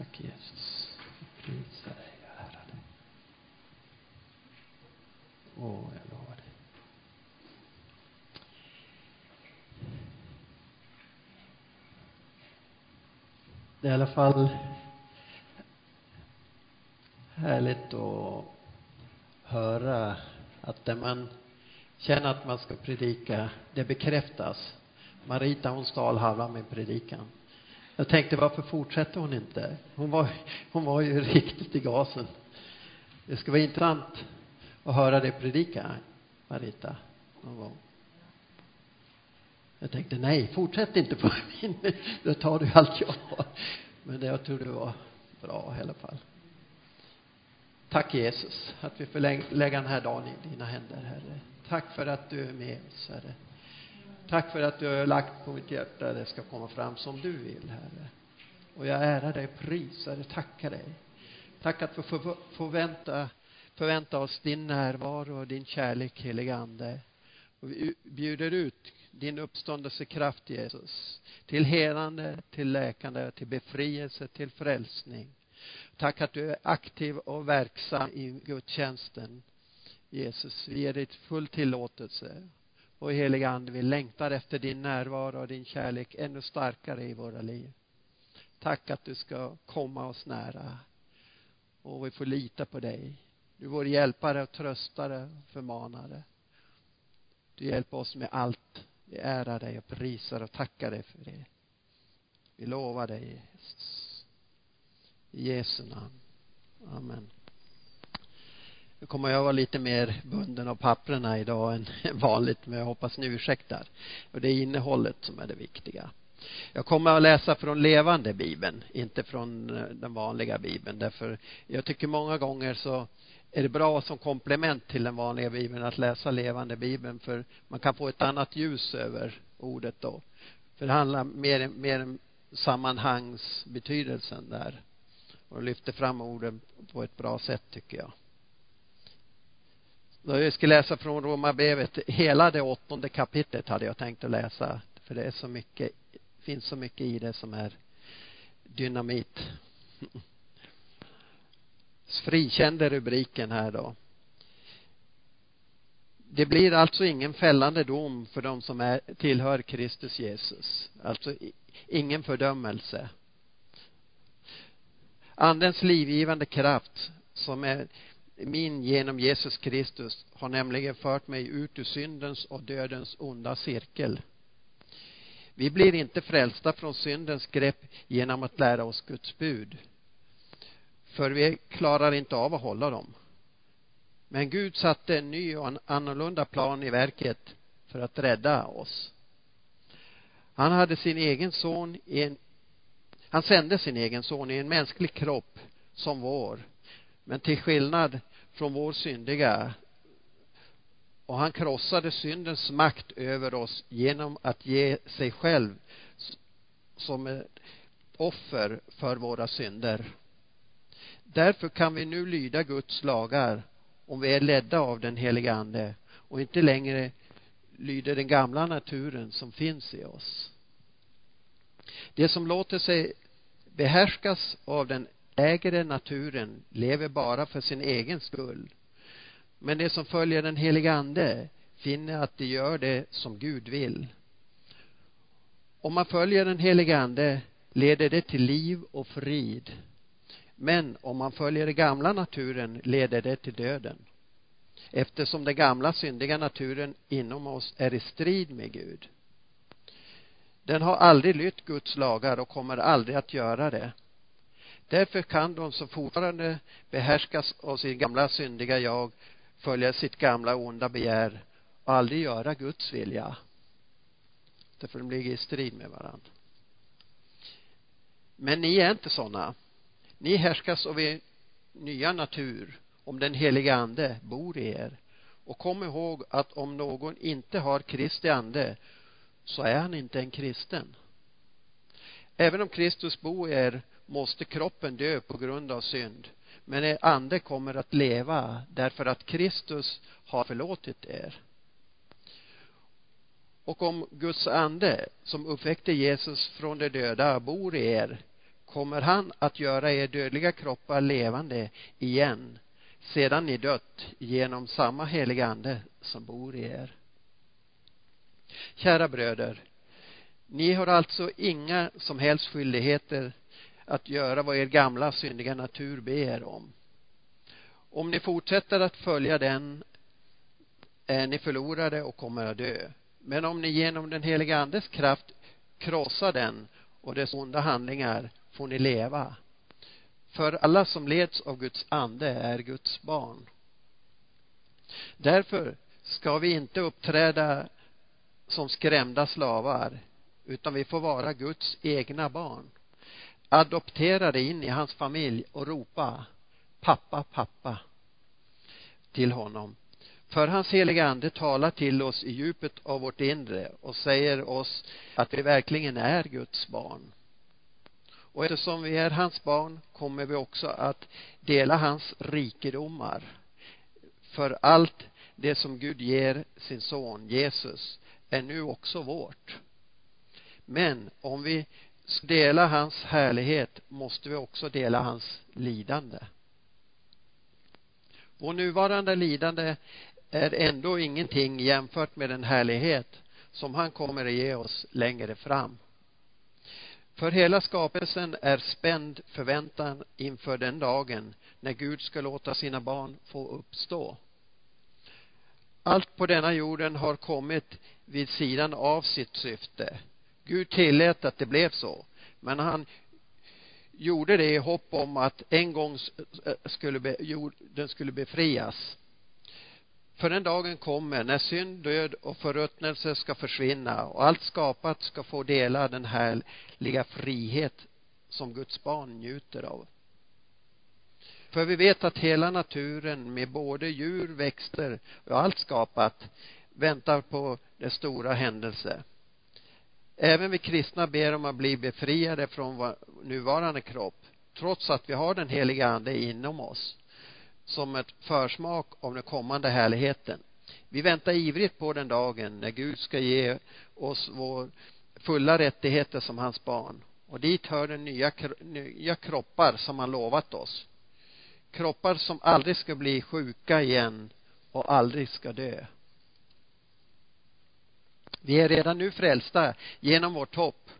Tack Jesus. prisa prisar dig, och ärar dig. Åh, jag lovar dig. Det är i alla fall härligt att höra att det man känner att man ska predika, det bekräftas. Marita hon stal halva min predikan. Jag tänkte varför fortsätter hon inte? Hon var, hon var ju riktigt i gasen. Det ska vara intressant att höra dig predika, Marita, någon gång. Jag tänkte nej, fortsätt inte på min, då tar du allt jag har. Men det jag tror det var bra i alla fall. Tack Jesus att vi får lägga den här dagen i dina händer, Herre. Tack för att du är med oss, Herre. Tack för att du har lagt på mitt hjärta det ska komma fram som du vill, Herre. Och jag ärar dig, prisar dig, tackar dig. Tack att vi får förvänta, förvänta oss din närvaro och din kärlek, helige Ande. Och vi bjuder ut din uppståndelsekraft, Jesus, till helande, till läkande, till befrielse, till frälsning. Tack att du är aktiv och verksam i gudstjänsten. Jesus, vi ger dig full tillåtelse. Och heliga Ande, vi längtar efter din närvaro och din kärlek ännu starkare i våra liv. Tack att du ska komma oss nära. Och vi får lita på dig. Du är vår hjälpare och tröstare och förmanare. Du hjälper oss med allt. Vi ärar dig och prisar och tackar dig för det. Vi lovar dig, Jesus. I Jesu namn. Amen. Nu kommer jag vara lite mer bunden av papperna idag än vanligt, men jag hoppas ni ursäktar. Och det är innehållet som är det viktiga. Jag kommer att läsa från levande bibeln, inte från eh, den vanliga bibeln. Därför jag tycker många gånger så är det bra som komplement till den vanliga bibeln att läsa levande bibeln för man kan få ett annat ljus över ordet då. För det handlar mer, mer om sammanhangsbetydelsen där och lyfter fram orden på ett bra sätt tycker jag. Då jag ska läsa från Romarbrevet, hela det åttonde kapitlet hade jag tänkt att läsa för det är så mycket, finns så mycket i det som är dynamit. Frikände rubriken här då. Det blir alltså ingen fällande dom för de som är, tillhör Kristus Jesus. Alltså ingen fördömelse. Andens livgivande kraft som är min genom Jesus Kristus har nämligen fört mig ut ur syndens och dödens onda cirkel. Vi blir inte frälsta från syndens grepp genom att lära oss Guds bud. För vi klarar inte av att hålla dem. Men Gud satte en ny och en annorlunda plan i verket för att rädda oss. Han hade sin egen son i en han sände sin egen son i en mänsklig kropp som vår. Men till skillnad från vår syndiga och han krossade syndens makt över oss genom att ge sig själv som ett offer för våra synder. Därför kan vi nu lyda Guds lagar om vi är ledda av den heliga Ande och inte längre lyder den gamla naturen som finns i oss. Det som låter sig behärskas av den ägre naturen lever bara för sin egen skull. Men det som följer den helige Ande finner att de gör det som Gud vill. Om man följer den helige Ande leder det till liv och frid. Men om man följer den gamla naturen leder det till döden. Eftersom den gamla syndiga naturen inom oss är i strid med Gud. Den har aldrig lytt Guds lagar och kommer aldrig att göra det. Därför kan de som fortfarande behärskas av sin gamla syndiga jag följa sitt gamla onda begär och aldrig göra Guds vilja. Därför de ligger i strid med varandra. Men ni är inte sådana. Ni härskas av er nya natur om den heliga ande bor i er. Och kom ihåg att om någon inte har Kristi ande så är han inte en kristen. Även om Kristus bor i er måste kroppen dö på grund av synd. Men er ande kommer att leva därför att Kristus har förlåtit er. Och om Guds ande som uppväckte Jesus från de döda bor i er kommer han att göra er dödliga kroppar levande igen sedan ni dött genom samma heliga ande som bor i er. Kära bröder, ni har alltså inga som helst skyldigheter att göra vad er gamla syndiga natur ber om. Om ni fortsätter att följa den är ni förlorade och kommer att dö. Men om ni genom den heliga andes kraft krossar den och dess onda handlingar får ni leva. För alla som leds av Guds ande är Guds barn. Därför ska vi inte uppträda som skrämda slavar utan vi får vara Guds egna barn. Adopterade in i hans familj och ropa pappa, pappa till honom. För hans heliga ande talar till oss i djupet av vårt inre och säger oss att vi verkligen är Guds barn. Och eftersom vi är hans barn kommer vi också att dela hans rikedomar. För allt det som Gud ger sin son Jesus är nu också vårt. Men om vi ska dela hans härlighet måste vi också dela hans lidande. Vår nuvarande lidande är ändå ingenting jämfört med den härlighet som han kommer att ge oss längre fram. För hela skapelsen är spänd förväntan inför den dagen när Gud ska låta sina barn få uppstå. Allt på denna jorden har kommit vid sidan av sitt syfte. Gud tillät att det blev så, men han gjorde det i hopp om att en gång skulle jorden skulle befrias. För den dagen kommer när synd, död och förruttnelse ska försvinna och allt skapat ska få dela den härliga frihet som Guds barn njuter av. För vi vet att hela naturen med både djur, växter och allt skapat väntar på den stora händelse. Även vi kristna ber om att bli befriade från vår nuvarande kropp trots att vi har den heliga ande inom oss som ett försmak av den kommande härligheten. Vi väntar ivrigt på den dagen när Gud ska ge oss vår fulla rättigheter som hans barn. Och dit hör den nya, nya kroppar som han lovat oss. Kroppar som aldrig ska bli sjuka igen och aldrig ska dö. Vi är redan nu frälsta genom vårt hopp.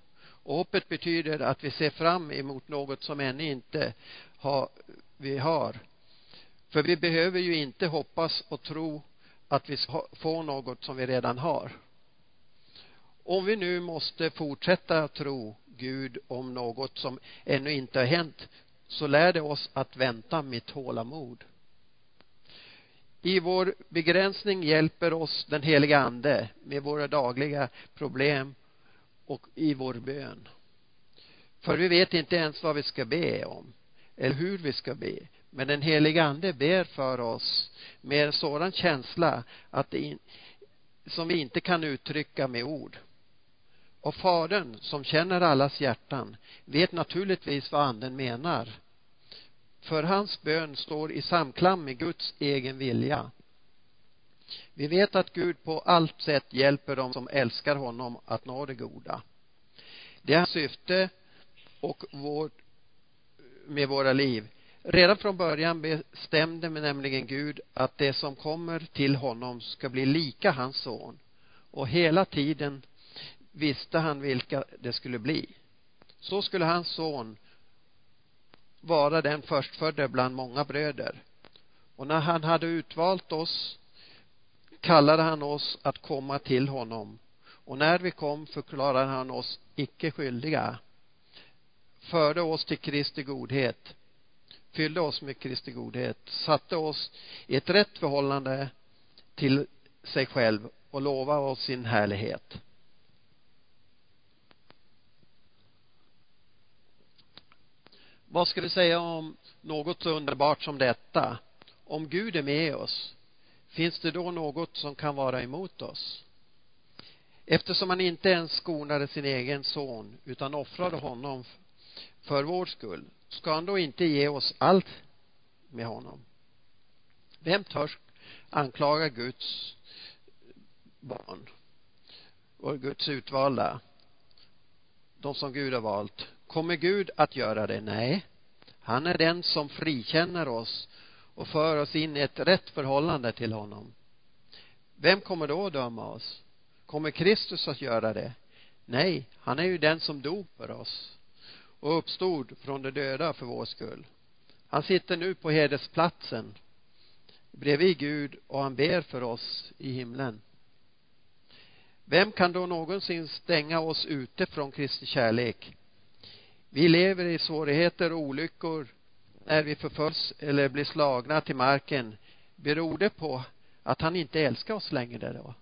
Och hoppet betyder att vi ser fram emot något som ännu inte har, vi har. För vi behöver ju inte hoppas och tro att vi ska få något som vi redan har. Om vi nu måste fortsätta att tro Gud om något som ännu inte har hänt så lär det oss att vänta med tålamod. I vår begränsning hjälper oss den heliga ande med våra dagliga problem och i vår bön. För vi vet inte ens vad vi ska be om eller hur vi ska be. Men den heliga ande ber för oss med en sådan känsla att det in, som vi inte kan uttrycka med ord. Och Fadern, som känner allas hjärtan, vet naturligtvis vad anden menar. För hans bön står i samklang med Guds egen vilja. Vi vet att Gud på allt sätt hjälper dem som älskar honom att nå det goda. Det är hans syfte och vårt, med våra liv Redan från början bestämde nämligen Gud att det som kommer till honom ska bli lika hans son. Och hela tiden visste han vilka det skulle bli. Så skulle hans son vara den förstfödde bland många bröder. Och när han hade utvalt oss kallade han oss att komma till honom. Och när vi kom förklarade han oss icke skyldiga. Förde oss till Kristi godhet fyllde oss med Kristi godhet, satte oss i ett rätt förhållande till sig själv och lovade oss sin härlighet. Vad ska vi säga om något så underbart som detta? Om Gud är med oss, finns det då något som kan vara emot oss? Eftersom han inte ens skonade sin egen son utan offrade honom för vår skull ska han då inte ge oss allt med honom? Vem törs anklaga Guds barn och Guds utvalda, de som Gud har valt, Kommer Gud att göra det? Nej. Han är den som frikänner oss och för oss in i ett rätt förhållande till honom. Vem kommer då att döma oss? Kommer Kristus att göra det? Nej, han är ju den som dog för oss och uppstod från de döda för vår skull. Han sitter nu på hedersplatsen bredvid Gud och han ber för oss i himlen. Vem kan då någonsin stänga oss ute från Kristi kärlek? Vi lever i svårigheter och olyckor när vi förföljs eller blir slagna till marken. Beror det på att han inte älskar oss längre då?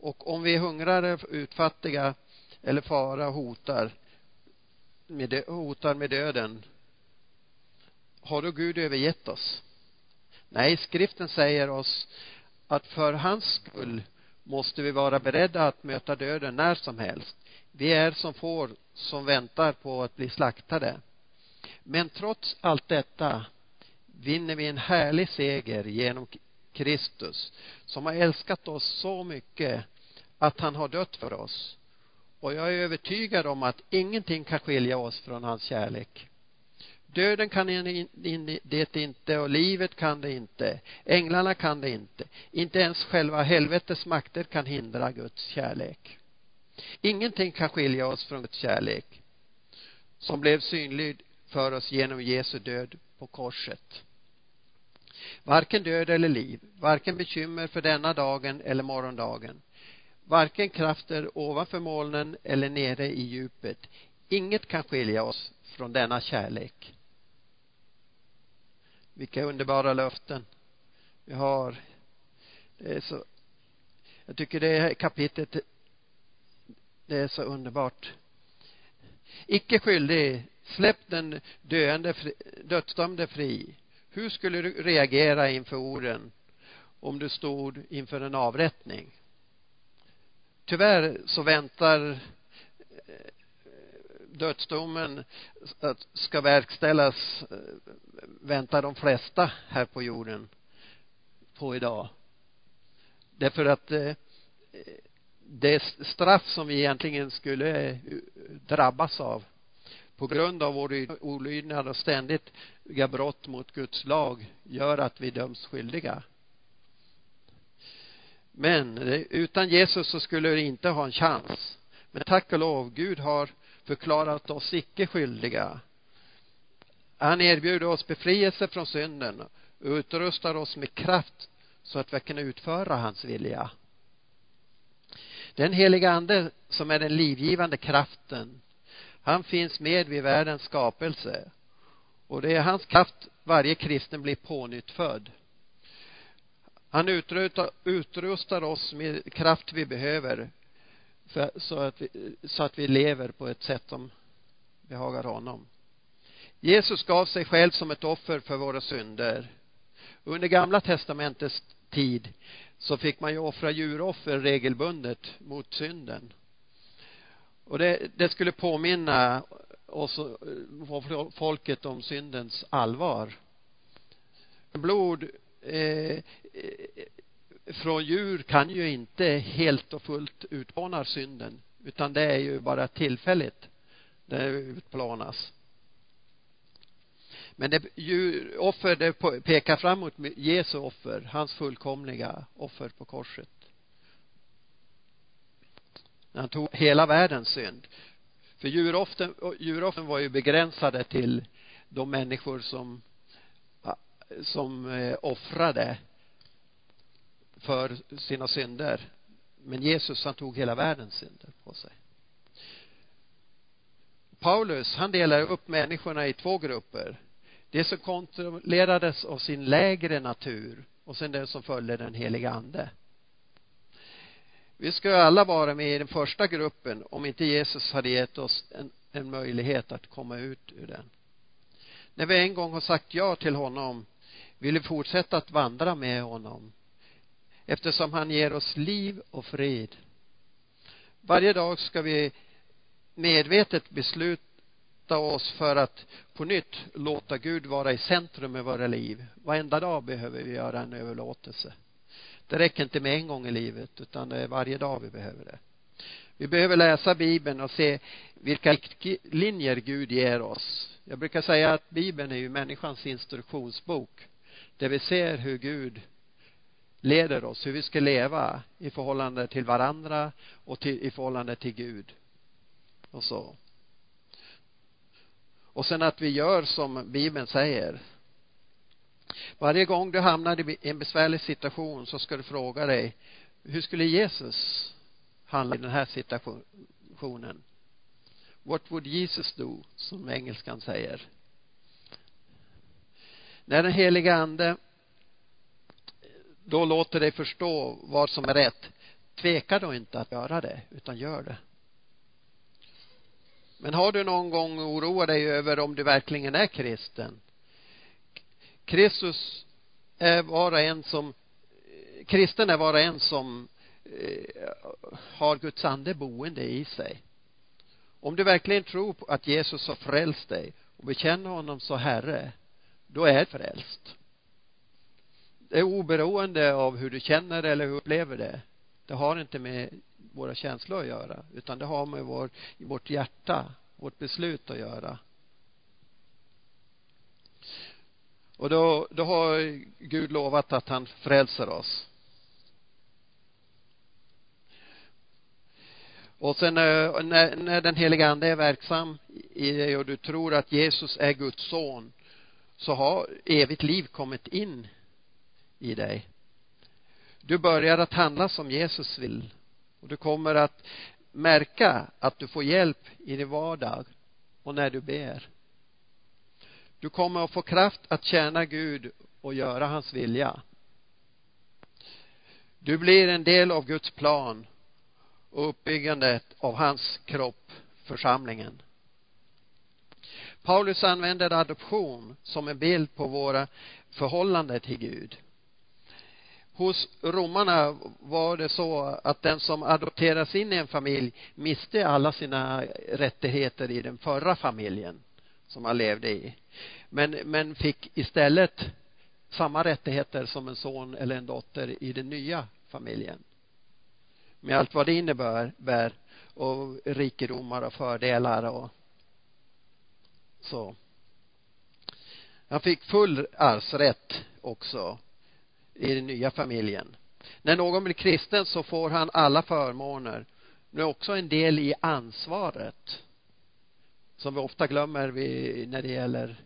Och om vi hungrar, utfattiga eller fara hotar med, hotar med döden har då Gud övergett oss? Nej, skriften säger oss att för hans skull måste vi vara beredda att möta döden när som helst. Vi är som får som väntar på att bli slaktade. Men trots allt detta vinner vi en härlig seger genom Kristus som har älskat oss så mycket att han har dött för oss. Och jag är övertygad om att ingenting kan skilja oss från hans kärlek. Döden kan det inte och livet kan det inte. Änglarna kan det inte. Inte ens själva helvetets makter kan hindra Guds kärlek. Ingenting kan skilja oss från Guds kärlek som blev synlig för oss genom Jesu död på korset. Varken död eller liv, varken bekymmer för denna dagen eller morgondagen. Varken krafter ovanför molnen eller nere i djupet. Inget kan skilja oss från denna kärlek. Vilka underbara löften vi har. Det är så jag tycker det här kapitlet det är så underbart. Icke skyldig, släpp den döende, dödsdömde fri. Hur skulle du reagera inför orden om du stod inför en avrättning? Tyvärr så väntar eh, dödsdomen att ska verkställas eh, väntar de flesta här på jorden på idag. Därför att eh, det straff som vi egentligen skulle eh, drabbas av på grund av vår olydnad och ständiga brott mot Guds lag gör att vi döms skyldiga. Men eh, utan Jesus så skulle vi inte ha en chans. Men tack och lov, Gud har förklarat oss icke skyldiga. Han erbjuder oss befrielse från synden och utrustar oss med kraft så att vi kan utföra hans vilja. Den heliga ande som är den livgivande kraften han finns med vid världens skapelse och det är hans kraft varje kristen blir pånyttfödd. Han utrustar, utrustar oss med kraft vi behöver för, så, att vi, så att vi lever på ett sätt som behagar honom. Jesus gav sig själv som ett offer för våra synder. Under gamla testamentets tid så fick man ju offra djuroffer regelbundet mot synden. Och det, det skulle påminna oss, eh, folket om syndens allvar. Blod eh, från djur kan ju inte helt och fullt utplåna synden utan det är ju bara tillfälligt det utplånas. Men det offer det pekar framåt Jesu offer, hans fullkomliga offer på korset. Han tog hela världens synd. För djuroffren, djuroffren var ju begränsade till de människor som som eh, offrade för sina synder. Men Jesus han tog hela världens synder på sig. Paulus han delar upp människorna i två grupper. Det som kontrollerades av sin lägre natur och sen det som följde den heliga ande. Vi skulle alla vara med i den första gruppen om inte Jesus hade gett oss en, en möjlighet att komma ut ur den. När vi en gång har sagt ja till honom vill vi fortsätta att vandra med honom eftersom han ger oss liv och frid. Varje dag ska vi medvetet besluta oss för att på nytt låta Gud vara i centrum i våra liv. Varenda dag behöver vi göra en överlåtelse. Det räcker inte med en gång i livet utan det är varje dag vi behöver det. Vi behöver läsa Bibeln och se vilka linjer Gud ger oss. Jag brukar säga att Bibeln är ju människans instruktionsbok. Där vi ser hur Gud leder oss, hur vi ska leva i förhållande till varandra och till, i förhållande till Gud. Och så. Och sen att vi gör som Bibeln säger. Varje gång du hamnar i en besvärlig situation så ska du fråga dig hur skulle Jesus handla i den här situationen? What would Jesus do? Som engelskan säger. När den heliga ande då låter dig förstå vad som är rätt tveka då inte att göra det utan gör det men har du någon gång oroat dig över om du verkligen är kristen? Kristus är var och en som kristen är var och en som eh, har Guds ande boende i sig. Om du verkligen tror på att Jesus har frälst dig och bekänner honom som Herre då är du frälst. Det är oberoende av hur du känner eller hur du upplever det. Det har inte med våra känslor att göra utan det har med vår, vårt hjärta vårt beslut att göra. Och då, då har Gud lovat att han frälser oss. Och sen eh, när, när den heliga ande är verksam i dig och du tror att Jesus är Guds son så har evigt liv kommit in i dig. Du börjar att handla som Jesus vill och du kommer att märka att du får hjälp i din vardag och när du ber. Du kommer att få kraft att tjäna Gud och göra hans vilja. Du blir en del av Guds plan och uppbyggandet av hans kropp, församlingen. Paulus använder adoption som en bild på våra förhållande till Gud hos romarna var det så att den som adopteras in i en familj miste alla sina rättigheter i den förra familjen som han levde i. Men, men fick istället samma rättigheter som en son eller en dotter i den nya familjen. Med allt vad det innebär och rikedomar och fördelar och så. Han fick full arvsrätt också i den nya familjen. När någon blir kristen så får han alla förmåner. Men också en del i ansvaret som vi ofta glömmer vi, när det gäller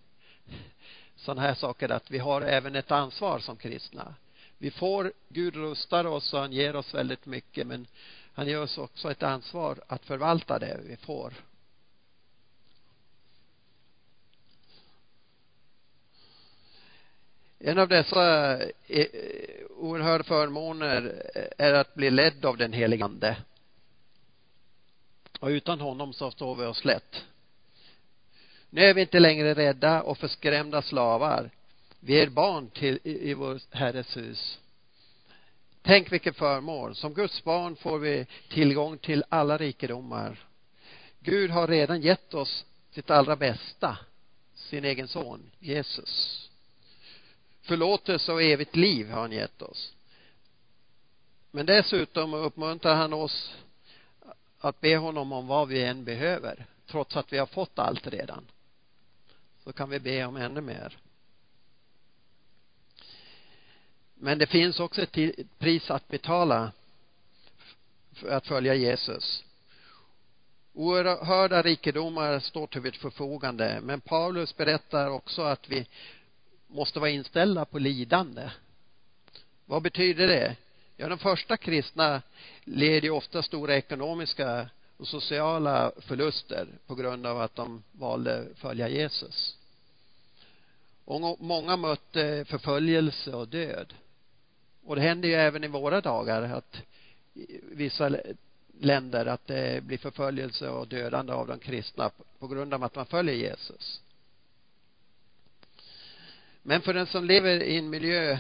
sådana här saker att vi har även ett ansvar som kristna. Vi får Gud rustar oss och han ger oss väldigt mycket men han ger oss också ett ansvar att förvalta det vi får. En av dessa eh, eh, oerhörda förmåner är att bli ledd av den helige ande. Och utan honom så står vi oss slätt. Nu är vi inte längre rädda och förskrämda slavar. Vi är barn till, i, i vår Herres hus. Tänk vilken förmån. Som Guds barn får vi tillgång till alla rikedomar. Gud har redan gett oss sitt allra bästa, sin egen son, Jesus förlåtelse och evigt liv har han gett oss. Men dessutom uppmuntrar han oss att be honom om vad vi än behöver trots att vi har fått allt redan. Så kan vi be om ännu mer. Men det finns också ett pris att betala för att följa Jesus. Oerhörda rikedomar står till vårt förfogande men Paulus berättar också att vi måste vara inställda på lidande. Vad betyder det? Ja de första kristna led ju ofta stora ekonomiska och sociala förluster på grund av att de valde följa Jesus. Och många mötte förföljelse och död. Och det händer ju även i våra dagar att vissa länder att det blir förföljelse och dödande av de kristna på grund av att man följer Jesus men för den som lever i en miljö eh,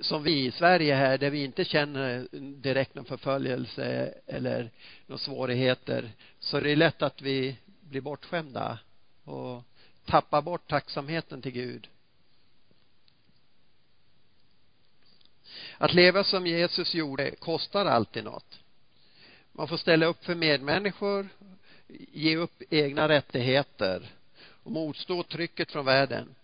som vi i Sverige här där vi inte känner direkt någon förföljelse eller några svårigheter så är det lätt att vi blir bortskämda och tappar bort tacksamheten till Gud. Att leva som Jesus gjorde kostar alltid något. Man får ställa upp för medmänniskor, ge upp egna rättigheter och motstå trycket från världen.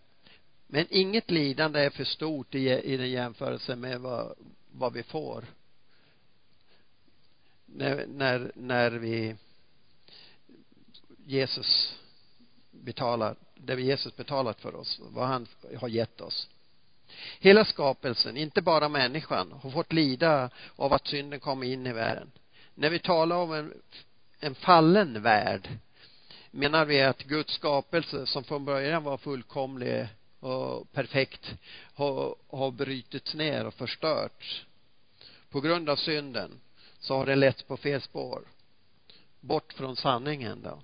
Men inget lidande är för stort i, i den jämförelse med vad, vad vi får. När, när, när vi Jesus betalar, det Jesus betalat för oss, vad han har gett oss. Hela skapelsen, inte bara människan, har fått lida av att synden kom in i världen. När vi talar om en, en fallen värld menar vi att Guds skapelse som från början var fullkomlig och perfekt har, har brutits ner och förstörts. På grund av synden så har det lett på fel spår. Bort från sanningen då.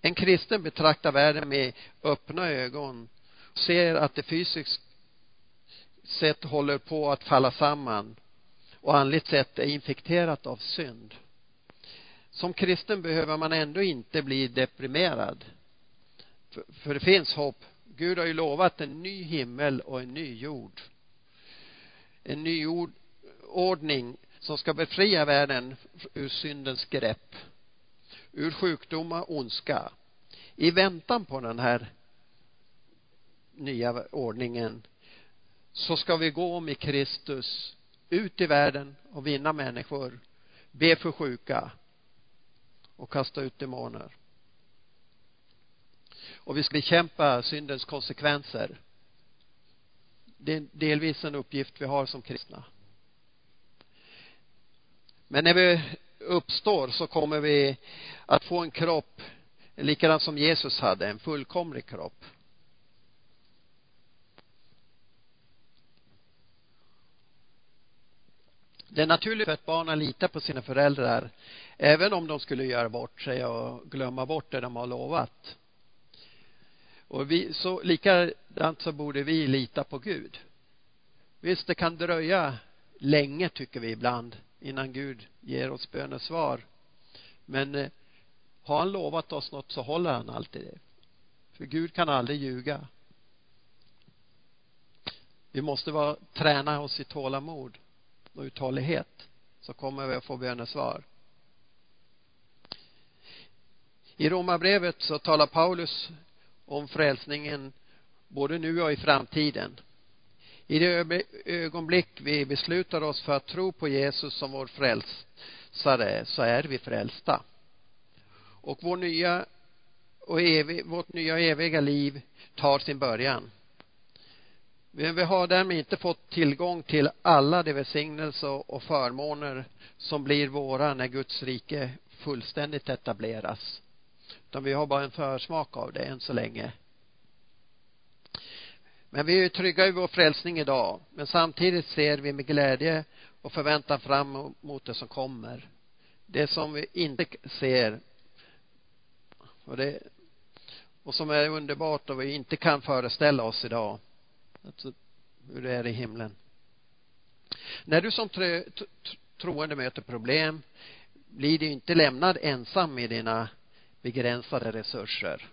En kristen betraktar världen med öppna ögon och ser att det fysiskt sett håller på att falla samman och andligt sett är infekterat av synd. Som kristen behöver man ändå inte bli deprimerad. För, för det finns hopp. Gud har ju lovat en ny himmel och en ny jord. En ny jord, ordning som ska befria världen ur syndens grepp. Ur sjukdomar, och ondska. I väntan på den här nya ordningen så ska vi gå med Kristus ut i världen och vinna människor, be för sjuka och kasta ut demoner. Och vi ska bekämpa syndens konsekvenser. Det är delvis en uppgift vi har som kristna. Men när vi uppstår så kommer vi att få en kropp likadant som Jesus hade, en fullkomlig kropp. Det är naturligt för ett barn att lita på sina föräldrar även om de skulle göra bort sig och glömma bort det de har lovat. Och vi, så likadant så borde vi lita på Gud. Visst, det kan dröja länge tycker vi ibland innan Gud ger oss bönesvar. Men eh, har han lovat oss något så håller han alltid det. För Gud kan aldrig ljuga. Vi måste vara, träna oss i tålamod och uthållighet så kommer vi att få bönesvar. I Romarbrevet så talar Paulus om frälsningen både nu och i framtiden. I det ögonblick vi beslutar oss för att tro på Jesus som vår frälsare så är vi frälsta. Och vår nya och evig, vårt nya eviga liv tar sin början. Men vi har därmed inte fått tillgång till alla de välsignelser och förmåner som blir våra när Guds rike fullständigt etableras. Utan vi har bara en försmak av det än så länge. Men vi är trygga i vår frälsning idag. Men samtidigt ser vi med glädje och förväntan fram emot det som kommer. Det som vi inte ser och, det, och som är underbart och vi inte kan föreställa oss idag. Alltså, hur det är i himlen. När du som troende möter problem blir du inte lämnad ensam i dina begränsade resurser.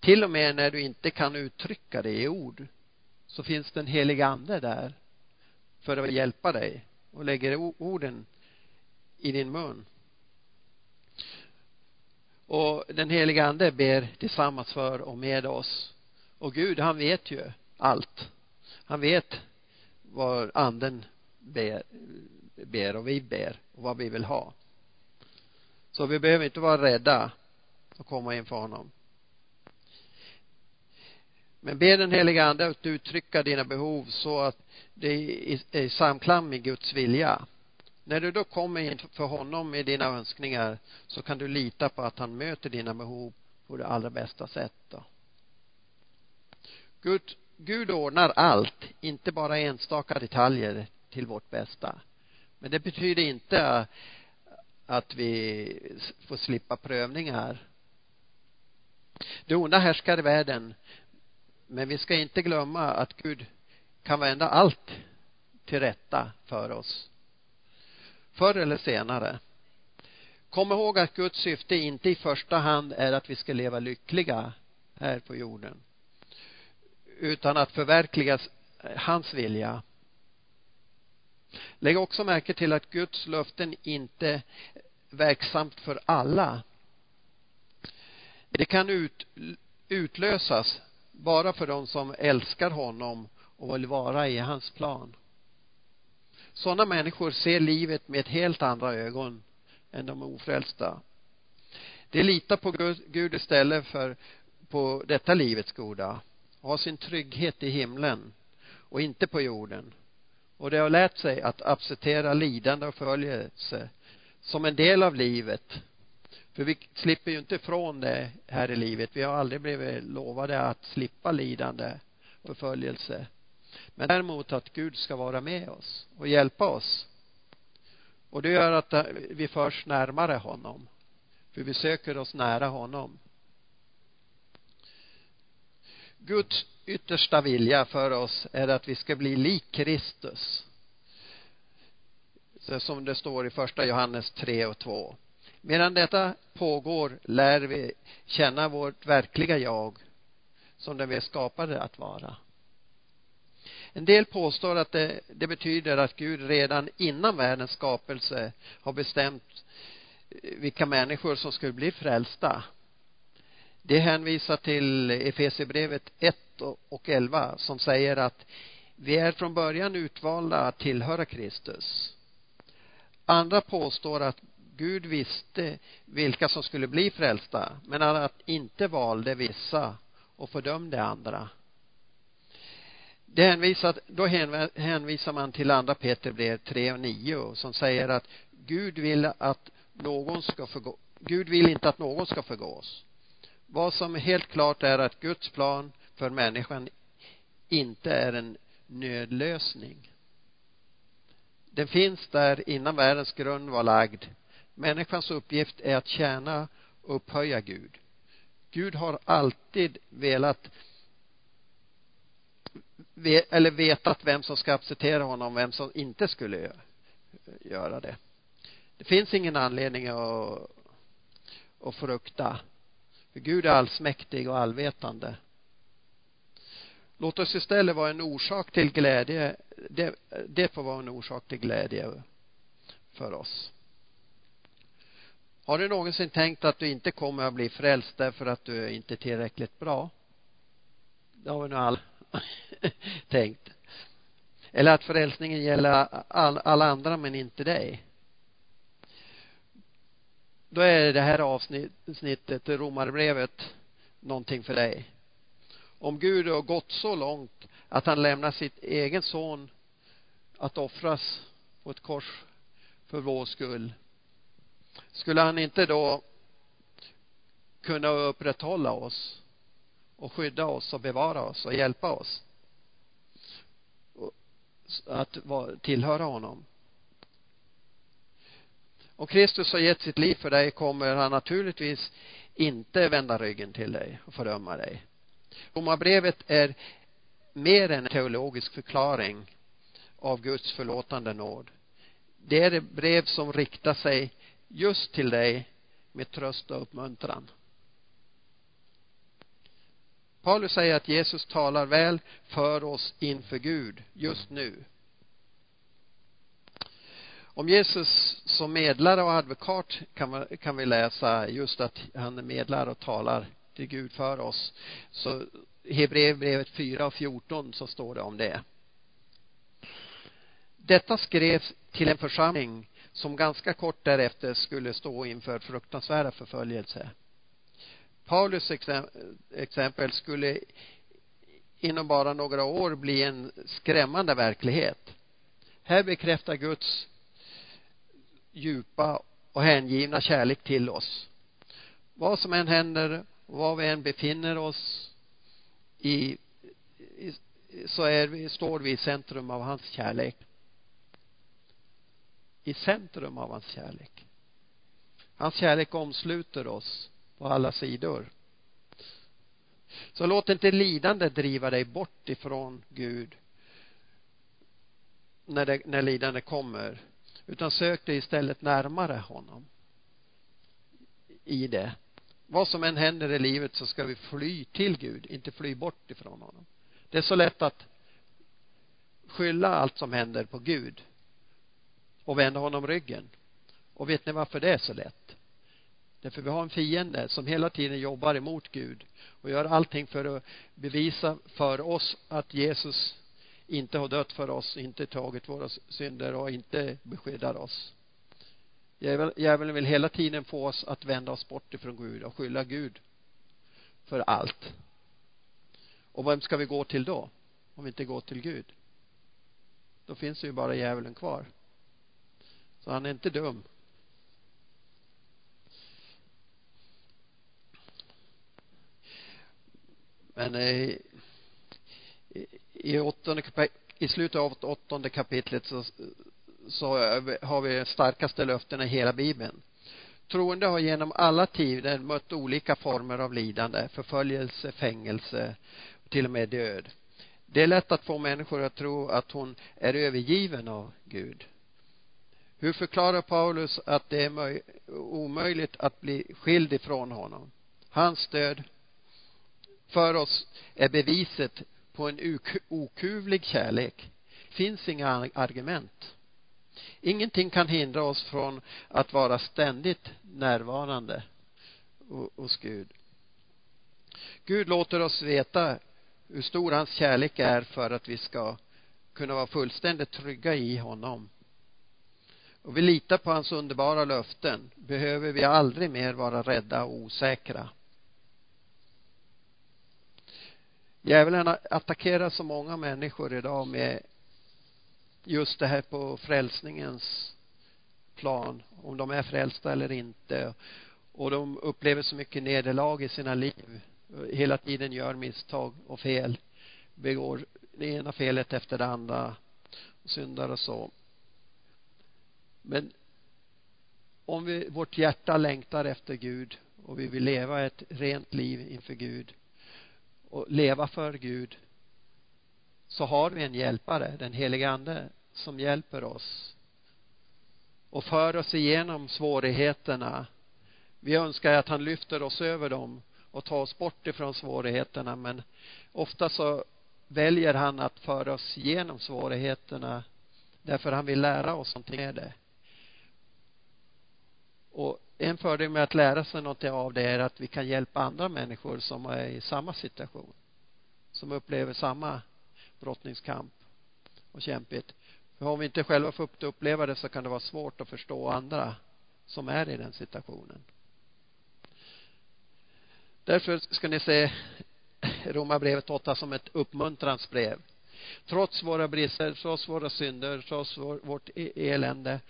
Till och med när du inte kan uttrycka det i ord så finns den heliga ande där för att hjälpa dig och lägger orden i din mun. Och den heliga ande ber tillsammans för och med oss. Och Gud, han vet ju allt. Han vet vad anden ber, ber och vi ber och vad vi vill ha. Så vi behöver inte vara rädda och komma inför honom. Men be den heliga ande att uttrycka dina behov så att det är i samklang med Guds vilja. När du då kommer inför honom med dina önskningar så kan du lita på att han möter dina behov på det allra bästa sätt då. Gud, Gud ordnar allt, inte bara enstaka detaljer till vårt bästa. Men det betyder inte att vi får slippa prövningar. Det onda härskar i världen men vi ska inte glömma att Gud kan vända allt till rätta för oss. Förr eller senare. Kom ihåg att Guds syfte inte i första hand är att vi ska leva lyckliga här på jorden. Utan att förverkliga hans vilja. Lägg också märke till att Guds löften inte är verksamt för alla. Det kan ut, utlösas bara för de som älskar honom och vill vara i hans plan. Sådana människor ser livet med helt andra ögon än de ofrälsta. De litar på Gud istället för på detta livets goda och har sin trygghet i himlen och inte på jorden. Och de har lärt sig att acceptera lidande och förföljelse som en del av livet. För vi slipper ju inte ifrån det här i livet. Vi har aldrig blivit lovade att slippa lidande förföljelse. Men däremot att Gud ska vara med oss och hjälpa oss. Och det gör att vi förs närmare honom. För vi söker oss nära honom. Guds yttersta vilja för oss är att vi ska bli lik Kristus. Så som det står i första Johannes 3 och 2. Medan detta pågår lär vi känna vårt verkliga jag som den vi är skapade att vara. En del påstår att det, det betyder att Gud redan innan världens skapelse har bestämt eh, vilka människor som skulle bli frälsta. Det hänvisar till Efesierbrevet 1 och 11 som säger att vi är från början utvalda att tillhöra Kristus. Andra påstår att Gud visste vilka som skulle bli frälsta men att inte valde vissa och fördömde andra. Det hänvisar, då hänvisar man till andra Peterbrev 3 och 9 som säger att Gud vill att någon ska förgå, Gud vill inte att någon ska förgås. Vad som är helt klart är att Guds plan för människan inte är en nödlösning. Den finns där innan världens grund var lagd. Människans uppgift är att tjäna och upphöja Gud. Gud har alltid velat eller vetat vem som ska acceptera honom och vem som inte skulle göra det. Det finns ingen anledning att, att frukta. För Gud är allsmäktig och allvetande. Låt oss istället vara en orsak till glädje. Det, det får vara en orsak till glädje för oss. Har du någonsin tänkt att du inte kommer att bli frälst därför att du inte är tillräckligt bra? Det har vi nog alla tänkt. Eller att frälsningen gäller all, alla andra men inte dig. Då är det här avsnittet, Romarbrevet, någonting för dig. Om Gud har gått så långt att han lämnar sitt egen son att offras på ett kors för vår skull. Skulle han inte då kunna upprätthålla oss och skydda oss och bevara oss och hjälpa oss att tillhöra honom. Om Kristus har gett sitt liv för dig kommer han naturligtvis inte vända ryggen till dig och fördöma dig. Romarbrevet är mer än en teologisk förklaring av Guds förlåtande nåd. Det är ett brev som riktar sig just till dig med tröst och uppmuntran. Paulus säger att Jesus talar väl för oss inför Gud just nu. Om Jesus som medlare och advokat kan, vi läsa just att han är medlare och talar till Gud för oss. Så Hebreerbrevet 4 och 14 så står det om det. Detta skrevs till en församling som ganska kort därefter skulle stå inför fruktansvärda förföljelse. Paulus exempel skulle inom bara några år bli en skrämmande verklighet. Här bekräftar Guds djupa och hängivna kärlek till oss. Vad som än händer och var vi än befinner oss i, i så är vi, står vi i centrum av hans kärlek. I centrum av hans kärlek. Hans kärlek omsluter oss på alla sidor. Så låt inte lidande driva dig bort ifrån Gud när, det, när lidande kommer utan sök dig istället närmare honom i det. Vad som än händer i livet så ska vi fly till Gud, inte fly bort ifrån honom. Det är så lätt att skylla allt som händer på Gud och vända honom ryggen. Och vet ni varför det är så lätt? Därför vi har en fiende som hela tiden jobbar emot Gud och gör allting för att bevisa för oss att Jesus inte har dött för oss, inte tagit våra synder och inte beskyddar oss. Djävulen vill hela tiden få oss att vända oss bort ifrån Gud och skylla Gud för allt. Och vem ska vi gå till då? Om vi inte går till Gud. Då finns det ju bara djävulen kvar. Så han är inte dum. Men eh, i, åttonde, i slutet av åttonde kapitlet så, så har vi starkaste löftena i hela bibeln. Troende har genom alla tider mött olika former av lidande, förföljelse, fängelse och till och med död. Det är lätt att få människor att tro att hon är övergiven av Gud. Hur förklarar Paulus att det är omöjligt att bli skild ifrån honom? Hans död för oss är beviset på en okuvlig kärlek. finns inga argument. Ingenting kan hindra oss från att vara ständigt närvarande hos Gud. Gud låter oss veta hur stor hans kärlek är för att vi ska kunna vara fullständigt trygga i honom. Och vi litar på hans underbara löften behöver vi aldrig mer vara rädda och osäkra. Djävulen attackerar så många människor idag med just det här på frälsningens plan, om de är frälsta eller inte. Och de upplever så mycket nederlag i sina liv. Hela tiden gör misstag och fel. Begår det ena felet efter det andra. Och syndar och så. Men om vi, vårt hjärta längtar efter Gud och vi vill leva ett rent liv inför Gud och leva för Gud så har vi en hjälpare, den helige ande, som hjälper oss och för oss igenom svårigheterna. Vi önskar att han lyfter oss över dem och tar oss bort ifrån svårigheterna men ofta så väljer han att föra oss igenom svårigheterna därför han vill lära oss någonting med det. Och en fördel med att lära sig något av det är att vi kan hjälpa andra människor som är i samma situation. Som upplever samma brottningskamp och kämpigt. För om vi inte själva får uppleva det så kan det vara svårt att förstå andra som är i den situationen. Därför ska ni se Romarbrevet 8 som ett uppmuntrans brev. Trots våra brister, trots våra synder, trots vårt e- elände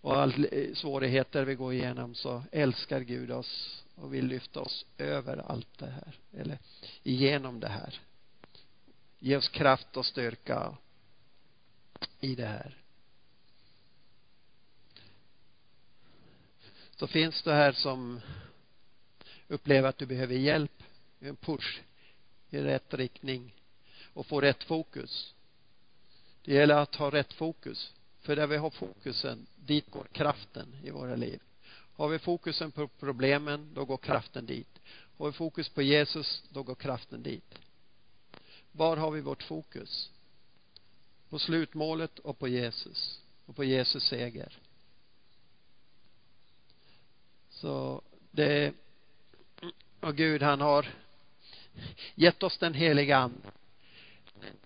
och all eh, svårigheter vi går igenom så älskar Gud oss och vill lyfta oss över allt det här eller igenom det här. Ge oss kraft och styrka i det här. Så finns det här som upplever att du behöver hjälp en push i rätt riktning och få rätt fokus. Det gäller att ha rätt fokus för där vi har fokusen, dit går kraften i våra liv. Har vi fokusen på problemen, då går kraften dit. Har vi fokus på Jesus, då går kraften dit. Var har vi vårt fokus? På slutmålet och på Jesus. Och på Jesus seger. Så det och Gud han har gett oss den heliga ande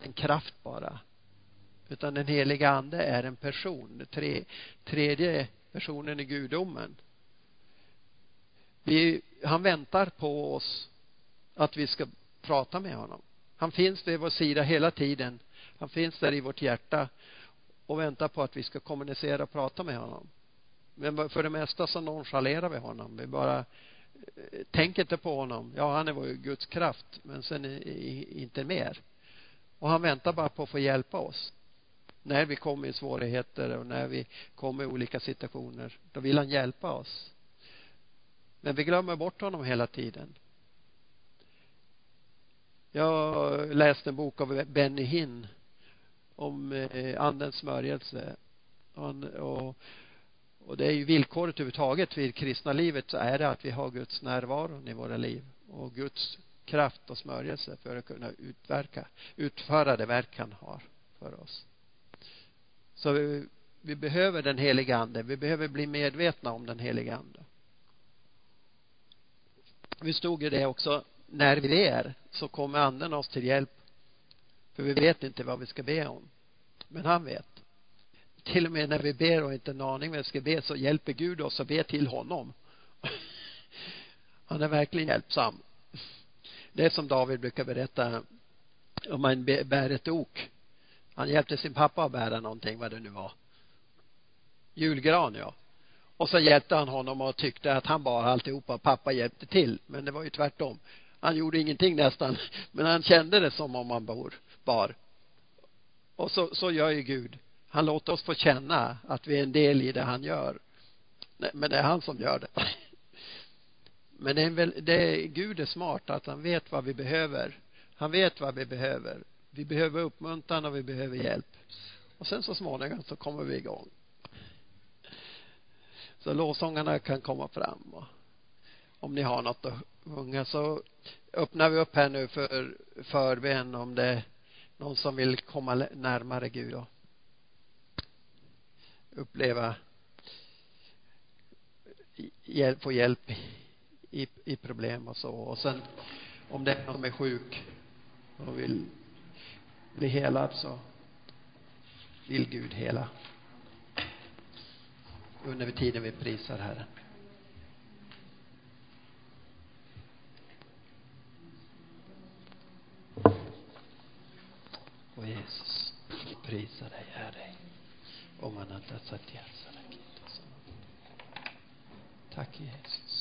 en kraft bara utan den heliga ande är en person, tre, tredje personen i gudomen. Vi, han väntar på oss att vi ska prata med honom. Han finns vid vår sida hela tiden. Han finns där i vårt hjärta och väntar på att vi ska kommunicera och prata med honom. Men för det mesta så nonchalerar vi honom. Vi bara eh, tänker inte på honom. Ja, han är vår Guds kraft, men sen inte mer. Och han väntar bara på att få hjälpa oss när vi kommer i svårigheter och när vi kommer i olika situationer. Då vill han hjälpa oss. Men vi glömmer bort honom hela tiden. Jag läste en bok av Benny Hinn om eh, andens smörjelse. Och, och det är ju villkoret överhuvudtaget vid kristna livet så är det att vi har Guds närvaro i våra liv och Guds kraft och smörjelse för att kunna utverka, utföra det verk han har för oss. Så vi behöver den heliga ande. Vi behöver bli medvetna om den heliga ande. Vi stod i det också. När vi ber så kommer anden oss till hjälp. För vi vet inte vad vi ska be om. Men han vet. Till och med när vi ber och inte en aning vad vi ska be så hjälper Gud oss att be till honom. Han är verkligen hjälpsam. Det är som David brukar berätta om man bär ett ok. Han hjälpte sin pappa att bära någonting, vad det nu var. Julgran, ja. Och så hjälpte han honom och tyckte att han bar alltihopa. Pappa hjälpte till. Men det var ju tvärtom. Han gjorde ingenting nästan. Men han kände det som om han bor, bar. Och så, så gör ju Gud. Han låter oss få känna att vi är en del i det han gör. Men det är han som gör det. Men det är, väl, det är Gud är smart att han vet vad vi behöver. Han vet vad vi behöver. Vi behöver uppmuntran och vi behöver hjälp. Och sen så småningom så kommer vi igång. Så lovsångarna kan komma fram. Och om ni har något att sjunga så öppnar vi upp här nu för förbön om det är någon som vill komma närmare Gud och uppleva hjälp, få hjälp i, i problem och så. Och sen om det är någon som är sjuk och vill bli helad så alltså. vill Gud hela under tiden vi prisar Herren. Och Jesus, vi prisar dig, Herre. Om han inte har Jesus. Tack Jesus.